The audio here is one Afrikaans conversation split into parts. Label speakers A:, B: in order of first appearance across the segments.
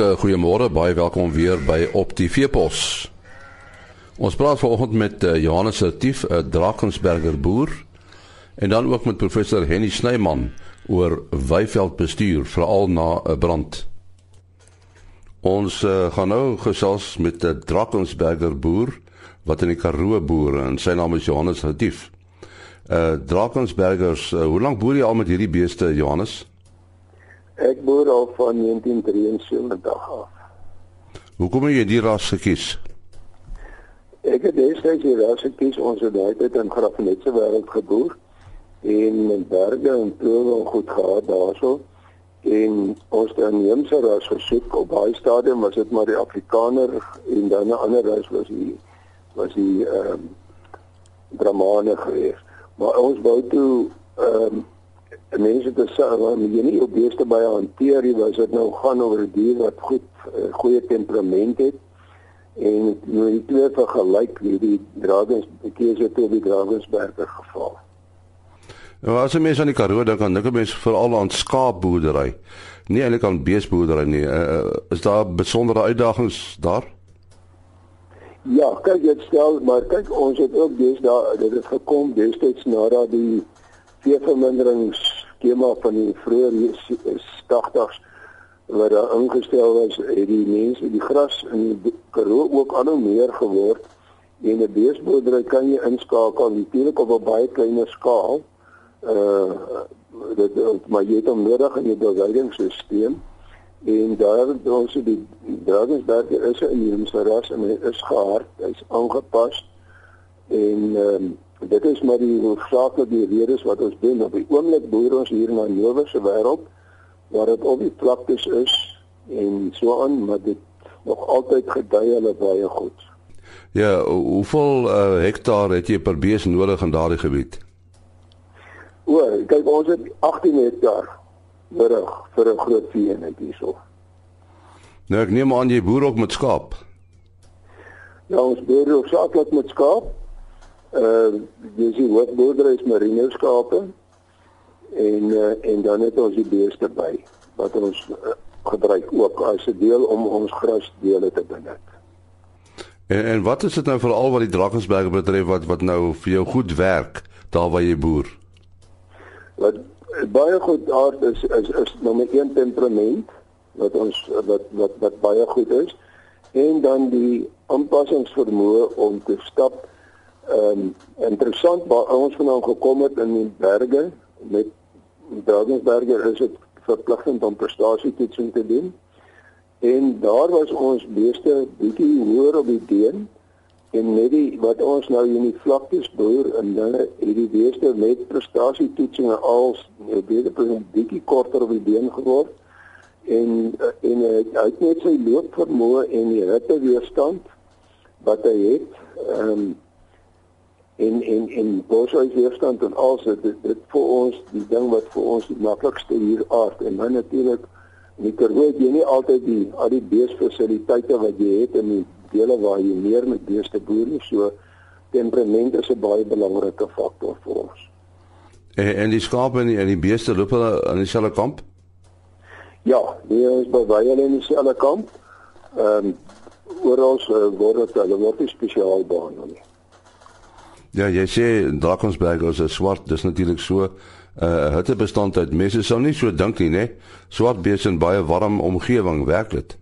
A: hartlike goeiemôre, baie welkom weer by Op die Veepos. Ons praat vanoggend met uh, Johannes Retief, 'n uh, Drakensberger boer, en dan ook met professor Henny Snyman oor weiveldbestuur veral na 'n brand. Ons uh, gaan nou gesels met 'n Drakensberger boer wat in die Karoo boer en sy naam is Johannes Retief. Uh Drakensbergers, uh, hoe lank boer jy al met hierdie beeste, Johannes?
B: Ek boer al van 1973 af.
A: Hoekom het jy die ras gekies?
B: Ek het destyds die ras gekies ons het daai tyd in Grafnetse wêreld geboer en in berge en troewe goed gehad daarso en ons het 'n neemse ras gesoek op daai stadium was dit maar die Afrikaner en dan 'n ander ras was die was die ehm um, Brahmane geweest. Maar ons wou toe ehm um, mense te sê want jy nie op beeste baie hanteer nie was dit nou gaan oor 'n dier wat goed uh, goeie temperament het en nou die twee vergelyk hierdie dragons keuse toe die dragonsberger geval.
A: Nou as jy mens aan die Karoo dink dan dink jy mens veral aan skaapboerdery. Nie eintlik aan beesboerdery nie. Uh, is daar besondere uitdagings daar?
B: Ja, kyk jy stel maar kyk ons het ook dis daar dit het gekom destyds nadat die veeverminderings skema van die vroeë 80s wat daar ingestel was, het die mense die gras in die Karoo ook al hoe meer geword en 'n beesboerdery kan jy inskakel natuurlik op 'n baie kleiner skaal. Uh dit maar jy het hom nodig in jou bewegingsstelsel en daar ons die Drakensberg is 'n inheemse ras en hy is gehard, hy's aangepas en ehm um, dit is maar die hoofsaaklike redes wat ons doen op die oomblik boer ons hier na Nowe se wêreld waar dit op die vlaktes is en so aan maar dit nog altyd gedei hulle baie goed.
A: Ja, hoeveel uh, hektaar het jy per bees nodig in daardie gebied?
B: O, kyk ons het 18 hektaar nodig vir 'n groot vee hierso.
A: Nou ek neem aan jy boer ook met skaap.
B: Ja, ons boer ook saaklik met skaap uh jy sien wat boerdery is marine skape en uh, en dan het ons die beeste by wat ons uh, gebruik ook as 'n deel om ons grasdele te benut.
A: En en wat is dit nou veral wat die Drakensberg betref wat wat nou vir jou goed werk daar waar jy boer?
B: Wat baie goed aard is is is nommer 1 temperament wat ons wat wat wat baie goed is en dan die aanpassingsvermoë om te stap Ehm um, interessant waar ons vanaand gekom het in die berge met Drakensberge is dit verpligtend om prestasietoetsing te doen. En daar was ons beeste bietjie hoër op die been en net die wat ons nou in die vlaktes boer en dan het die beeste met prestasietoetsing als beter bietjie korter op die been geword en en hy het net sy loopvermoë en die hitteweerstand wat hy het ehm um, en en en boshuis weerstand en alles dit, dit vir ons die ding wat vir ons die maklikste hier aard en dan natuurlik nie terwyl jy nie altyd die al die beesfasiliteite wat jy het in die dele waar jy meer met beeste boer nie so temperament is 'n baie belangrike faktor vir ons.
A: En en die skape en die, en die beeste loop hulle in dieselfde kamp?
B: Ja, die is baie hulle in dieselfde kamp. Ehm um, oral uh, word dit hulle word spesiaal behandel.
A: Ja, jy sê Drakensberg is swart, dis natuurlik so 'n uh, hittebestand uit. Mense sou nie so dink nie, né? Swart beeste in baie warm omgewing werk dit.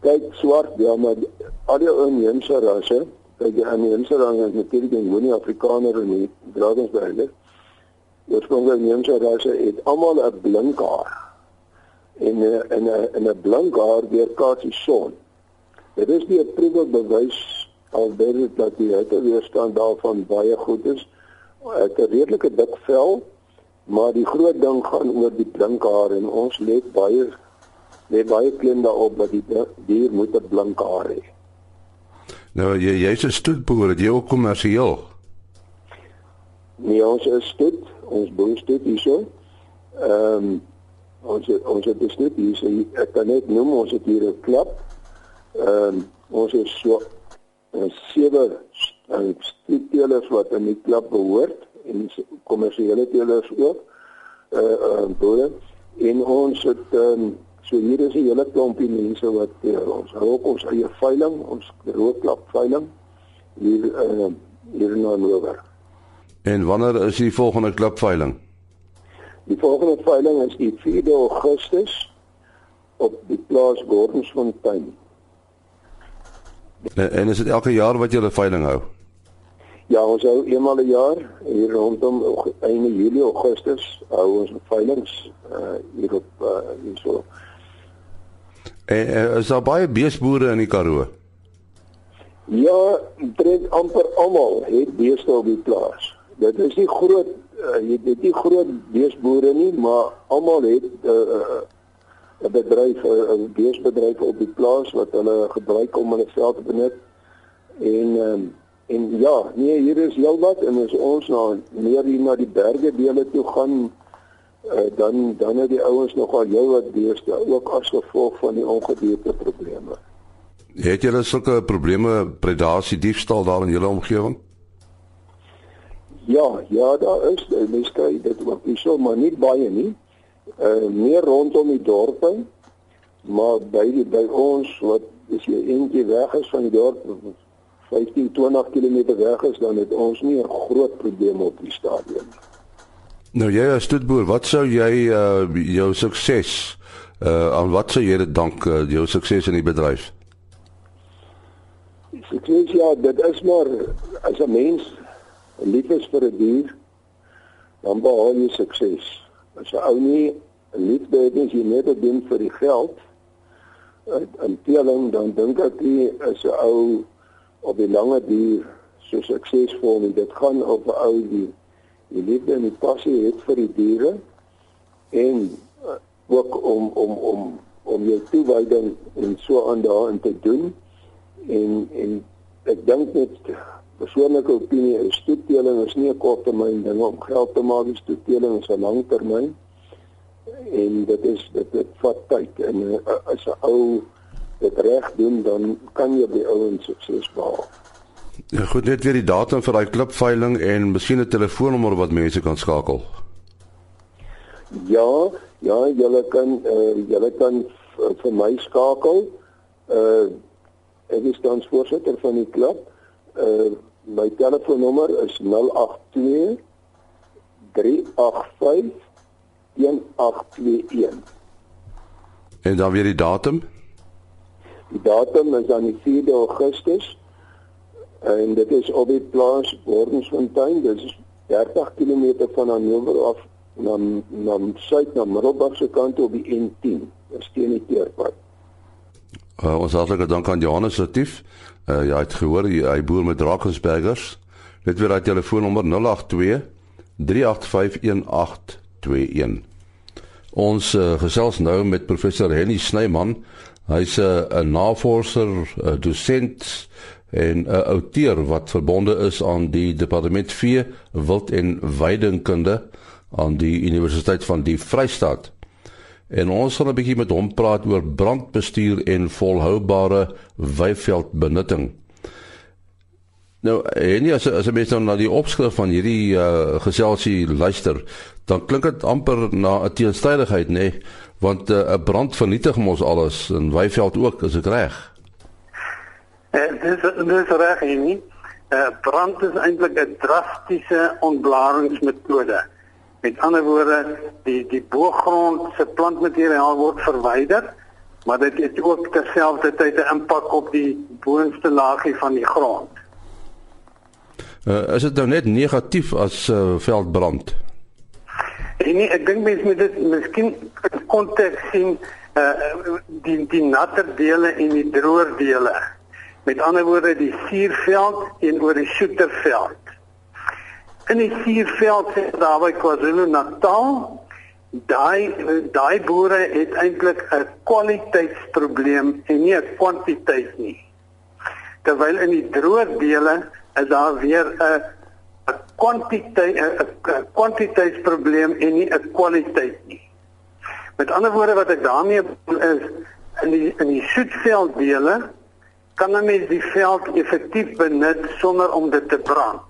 B: Kyk, swart, ja, maar al die inheemse rasse, kyk die inheemse rasse is natuurlik in Woenie Afrikaner en die Drakensberg. Die oorspronklik inheemse rasse het almal 'n blink haar. En en 'n 'n blink haar weerkaats die son. Dit is nie 'n proewe bewys al weet dat die hitteweerstand daarvan baie goed is. Het 'n redelike dik vel, maar die groot ding gaan oor die blink haar en ons let baie let baie klein daarop dat die dier moet 'n blink haar hê.
A: Nou jy jy's 'n stoetboer, jy ook kommersieel.
B: Nee, ons is stoet, ons boer stoet hierso. Ehm um, ons het, ons het dus net hier ek kan net noem ons het hier 'n klap. Ehm um, ons is so sewe teelers wat in die klub behoort en kommersiële teelers ook uh uh boere en ons het um, So hier is 'n hele klompie mense wat uh, ons hou op ons eie veiling, ons rookklap veiling hier uh, hier in Noordwes.
A: En wanneer is die volgende klipveiling?
B: Die volgende veiling is die 4de Augustus op die plaas Gordonsfontein.
A: En, en is dit elke jaar wat julle veiling hou?
B: Ja, ons hou eenmal 'n jaar hier rondom einde Julie Augustus hou ons veilings uh, hier op uh, hier so.
A: En, is daar baie beesboere in die Karoo?
B: Ja, trek amper almal het beeste op die plaas. Dit is nie groot uh, jy dit nie groot beesboere nie, maar almal het 'n uh, 'n bedryf 'n beesbedryf op die plaas wat hulle gebruik om hulle veld te benut. En um, en ja, nee, hier is heelwat en as ons nou meer hier na die berge dele toe gaan uh, dan dan het die ouens nogal heelwat beeste ook as gevolg van die ongedierte probleme.
A: Het julle sulke probleme predasie diefstal daar in julle omgewing?
B: Ja, ja, daar is mense kry dit ook nie so maar nie baie nie. Uh meer rondom die dorpe, maar by die, by ons wat as jy eentjie weg is van die dorp 15 20 km weg is dan het ons nie 'n groot probleem op die stadium.
A: Nou jy as stoetboer, wat sou jy uh jou sukses uh aan wat sou jy dit dank uh, jou sukses in die bedryf?
B: Sukses ja, dit is maar as 'n mens lief is vir 'n die dier, dan behaal jy sukses. As jy ou nie liefde het nie, jy net dit doen vir die geld, in teeling dan dink ek jy is 'n ou op die lange duur so suksesvol nie. Dit gaan op 'n ou die die liefde en die passie het vir die diere en uh, ook om om om om jou toewyding en so aan daarin te doen en en ek dink net persoonlike opinie is stoetteling is nie 'n korttermyn ding om geld te maak, stoetteling is 'n langtermyn. En dit is dit dit vat tyd en uh, as 'n ou dit reg doen dan kan jy by ouens sukses behaal.
A: Ja, goed net weer die datum vir daai klipveiling en miskien 'n telefoonnommer wat mense kan skakel.
B: Ja, ja, jy kan uh, jy kan vir my skakel. Uh ek is dan voorsitter van die klub. Uh my telefoonnommer is 082 385 1821.
A: En dan weer die datum?
B: Die datum is aan die 4de Augustus en dit is op die plaas Gordonsfontein, dit is 30 km van Hannover af na na suid na Middelburg se kant op die N10, dis teen die teerpad.
A: Uh, ons hartlike dank aan Johannes Retief. Uh, ja, het gehoor hy, hy boer met Drakensbergers. Net weer daai telefoonnommer 082 385 1821. Ons uh, gesels nou met professor Henny Snyman. Hy's 'n uh, navorser, 'n dosent en 'n outeur wat verbonde is aan die departement vee, wild en weidingkunde aan die Universiteit van die Vrystaat. En ons gaan 'n bietjie met hom praat oor brandbestuur en volhoubare weiveldbenutting. Nou, en as as 'n mens nou na die opskrif van hierdie uh, geselsie luister, dan klink dit amper na 'n teenstrydigheid, nê? Nee? Want uh, 'n uh, brand vernietig mos alles en weiveld ook, as ek reg.
C: Eh, dis dis reg nie. Uh, brand is eintlik 'n drastiese ontblaringsmetode. Met ander woorde, die die boergrond se plantmateriaal word verwyder, maar dit het ook terselfdertyd 'n impak op die boonste laagie van die grond.
A: Uh, is dit nou net negatief as uh, veldbrand?
C: En nee, ek dink mense moet dit miskien in konteks sien uh die die natter dele en die droër dele. Met ander woorde die suurveld teenoor die soeterveld in die suurveld sê daar by KwaZulu-Natal daai daai boere het eintlik 'n kwaliteitsprobleem en nie 'n kwantiteit nie. Terwyl in die droë dele is daar weer 'n 'n kwantiteit 'n kwantiteitsprobleem en nie 'n kwaliteit nie. Met ander woorde wat ek daarmee is in die in die soetveld dele kan 'n mens die veld effektief benut sonder om dit te brand.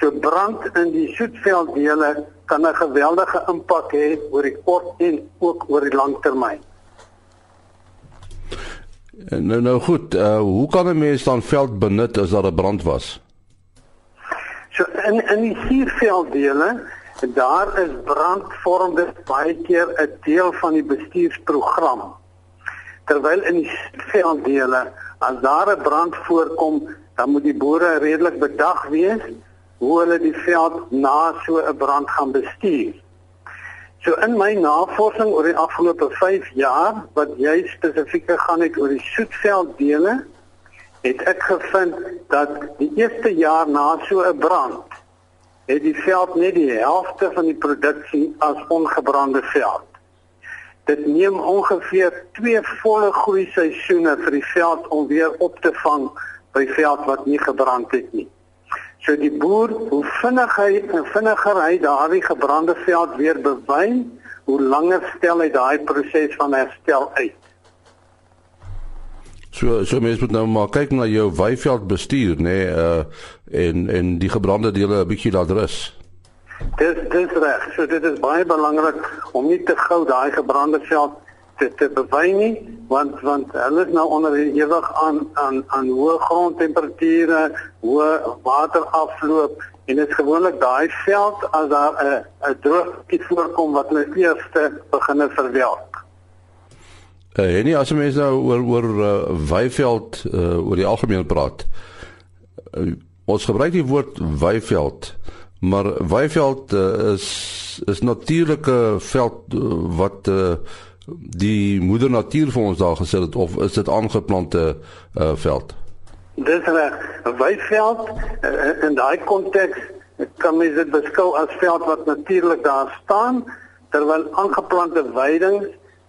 C: So brand in die soetvelddele kan 'n geweldige impak hê oor die kort en ook oor die lang termyn.
A: Nou nou goed, uh, hoe kan 'n mens dan veld benut as daar 'n brand was?
C: So in in die suurvelddele, daar is brand vorm dit baie keer 'n deel van die bestuursprogram. Terwyl in die velddele, as daar 'n brand voorkom, dan moet die boere redelik bedag wees hoe hulle die veld na so 'n brand gaan bestuur. So in my navorsing oor die afgelope 5 jaar wat jy spesifiek gegaan het oor die soetvelddele, het ek gevind dat die eerste jaar na so 'n brand het die veld net die helfte van die produksie as ongebrande veld. Dit neem ongeveer 2 volle groei seisoene vir die veld om weer op te vang by veld wat nie gebrand het nie. So die boer, hoe vinnig hy en vinniger hy daardie gebrande veld weer bewyn, hoe langer stel hy daai proses van herstel uit.
A: So so mens moet nou maar kyk na jou weiveld bestuur, nê, nee, uh en en die gebrande dele 'n bietjie laat rus.
C: Dis dis reg. So dit is baie belangrik om nie te gou daai gebrande veld te te bewy nie want want hulle is nou onder ewig aan aan aan hoë grondtemperature, hoë waterafloop en dit is gewoonlik daai veld as daar 'n 'n droogte voorkom wat hulle eerste beginne verwelk.
A: Uh, en nie as mense nou oor oor uh, weiveld uh, oor die algemeen praat. Uh, ons gebruik die woord weiveld, maar weiveld uh, is is natuurlike veld uh, wat uh, die moeder natuur vir ons daar gesit het of is dit aangeplante uh, veld?
C: Dis reg. 'n Weiveld uh, in daai konteks kan mens dit beskou as veld wat natuurlik daar staan terwyl aangeplante weidings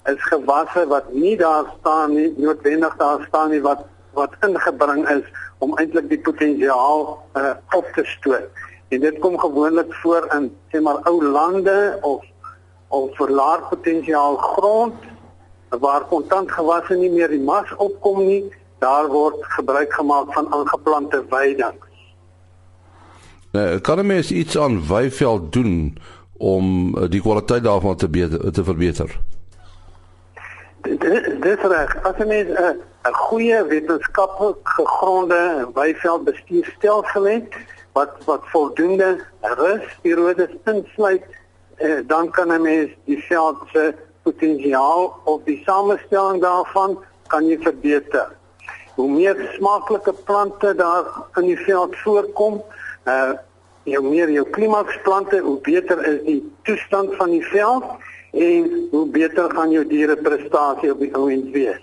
C: is gewasse wat nie daar staan nie noodwendig daar staan nie wat wat ingebring is om eintlik die potensiaal uh, op te stoot. En dit kom gewoonlik voor in sê maar ou lande of of vir laer potensiaal grond waar kontant gewasse nie meer die mas opkom nie, daar word gebruik gemaak van aangeplante weidings.
A: Nou, kan 'n mens iets aan weiveld doen om eh, die kwaliteit daarvan te beter, te verbeter?
C: Dis reg. As 'n mens 'n 'n goeie wetenskaplik gegronde weiveld bestuurstelsel het wat wat voldoende rusperiodes insluit eh, dan kan 'n mens die veld se potensiaal of die samestelling daarvan kan jy verbeter. Hoe meer smaaklike plante daar in die veld voorkom, uh hoe meer jou klimaksplante, hoe beter is die toestand van die veld en hoe beter gaan jou diere prestasie op die ouend wees.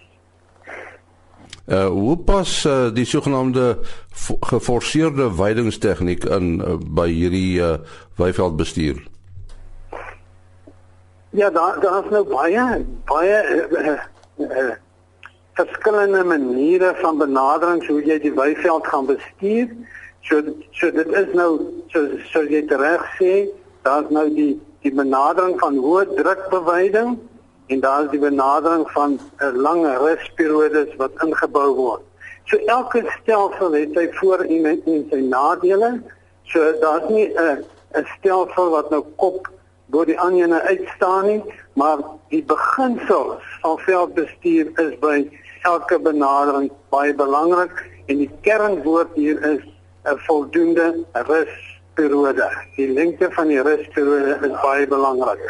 A: Uh hoe pas uh, die sogenaamde geforseerde weidingstegniek in uh, by hierdie uh, weiveldbestuur?
C: Ja, daar daar is nou baie baie uh, uh, verskillende maniere van benadering hoe jy die weiveld gaan bestuur. So so dit is nou so so jy reg sê, daar's nou die die benadering van hoë drukbeweiding en daar is die benadering van 'n uh, lang rusperiodes wat ingebou word. So elke stelsel het sy voor en, en sy nadele. So daar's nie 'n uh, 'n stelsel wat nou kop bo die ander uitstaan nie, maar die beginsels van veldbestuur is by elke benadering baie belangrik en die kernwoord hier is 'n voldoende rusperiode. Die lengte van die rusperiode is baie belangrik.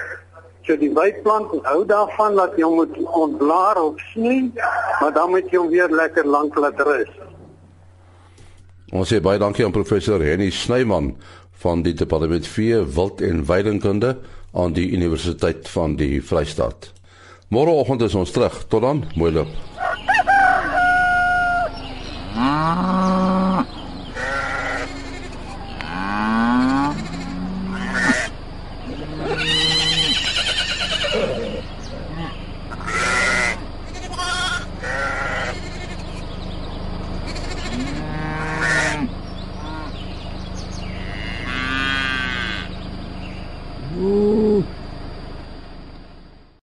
C: So die weidplant hou daarvan dat jy moet ontblaar of sny, maar dan moet jy hom weer lekker lank laat rus.
A: Ons sê baie dankie aan professor Henny Snyman van die departement vee wild en weidingkunde aan die Universiteit van die Vrystaat. Môreoggend is ons terug. Tot dan, mooi loop.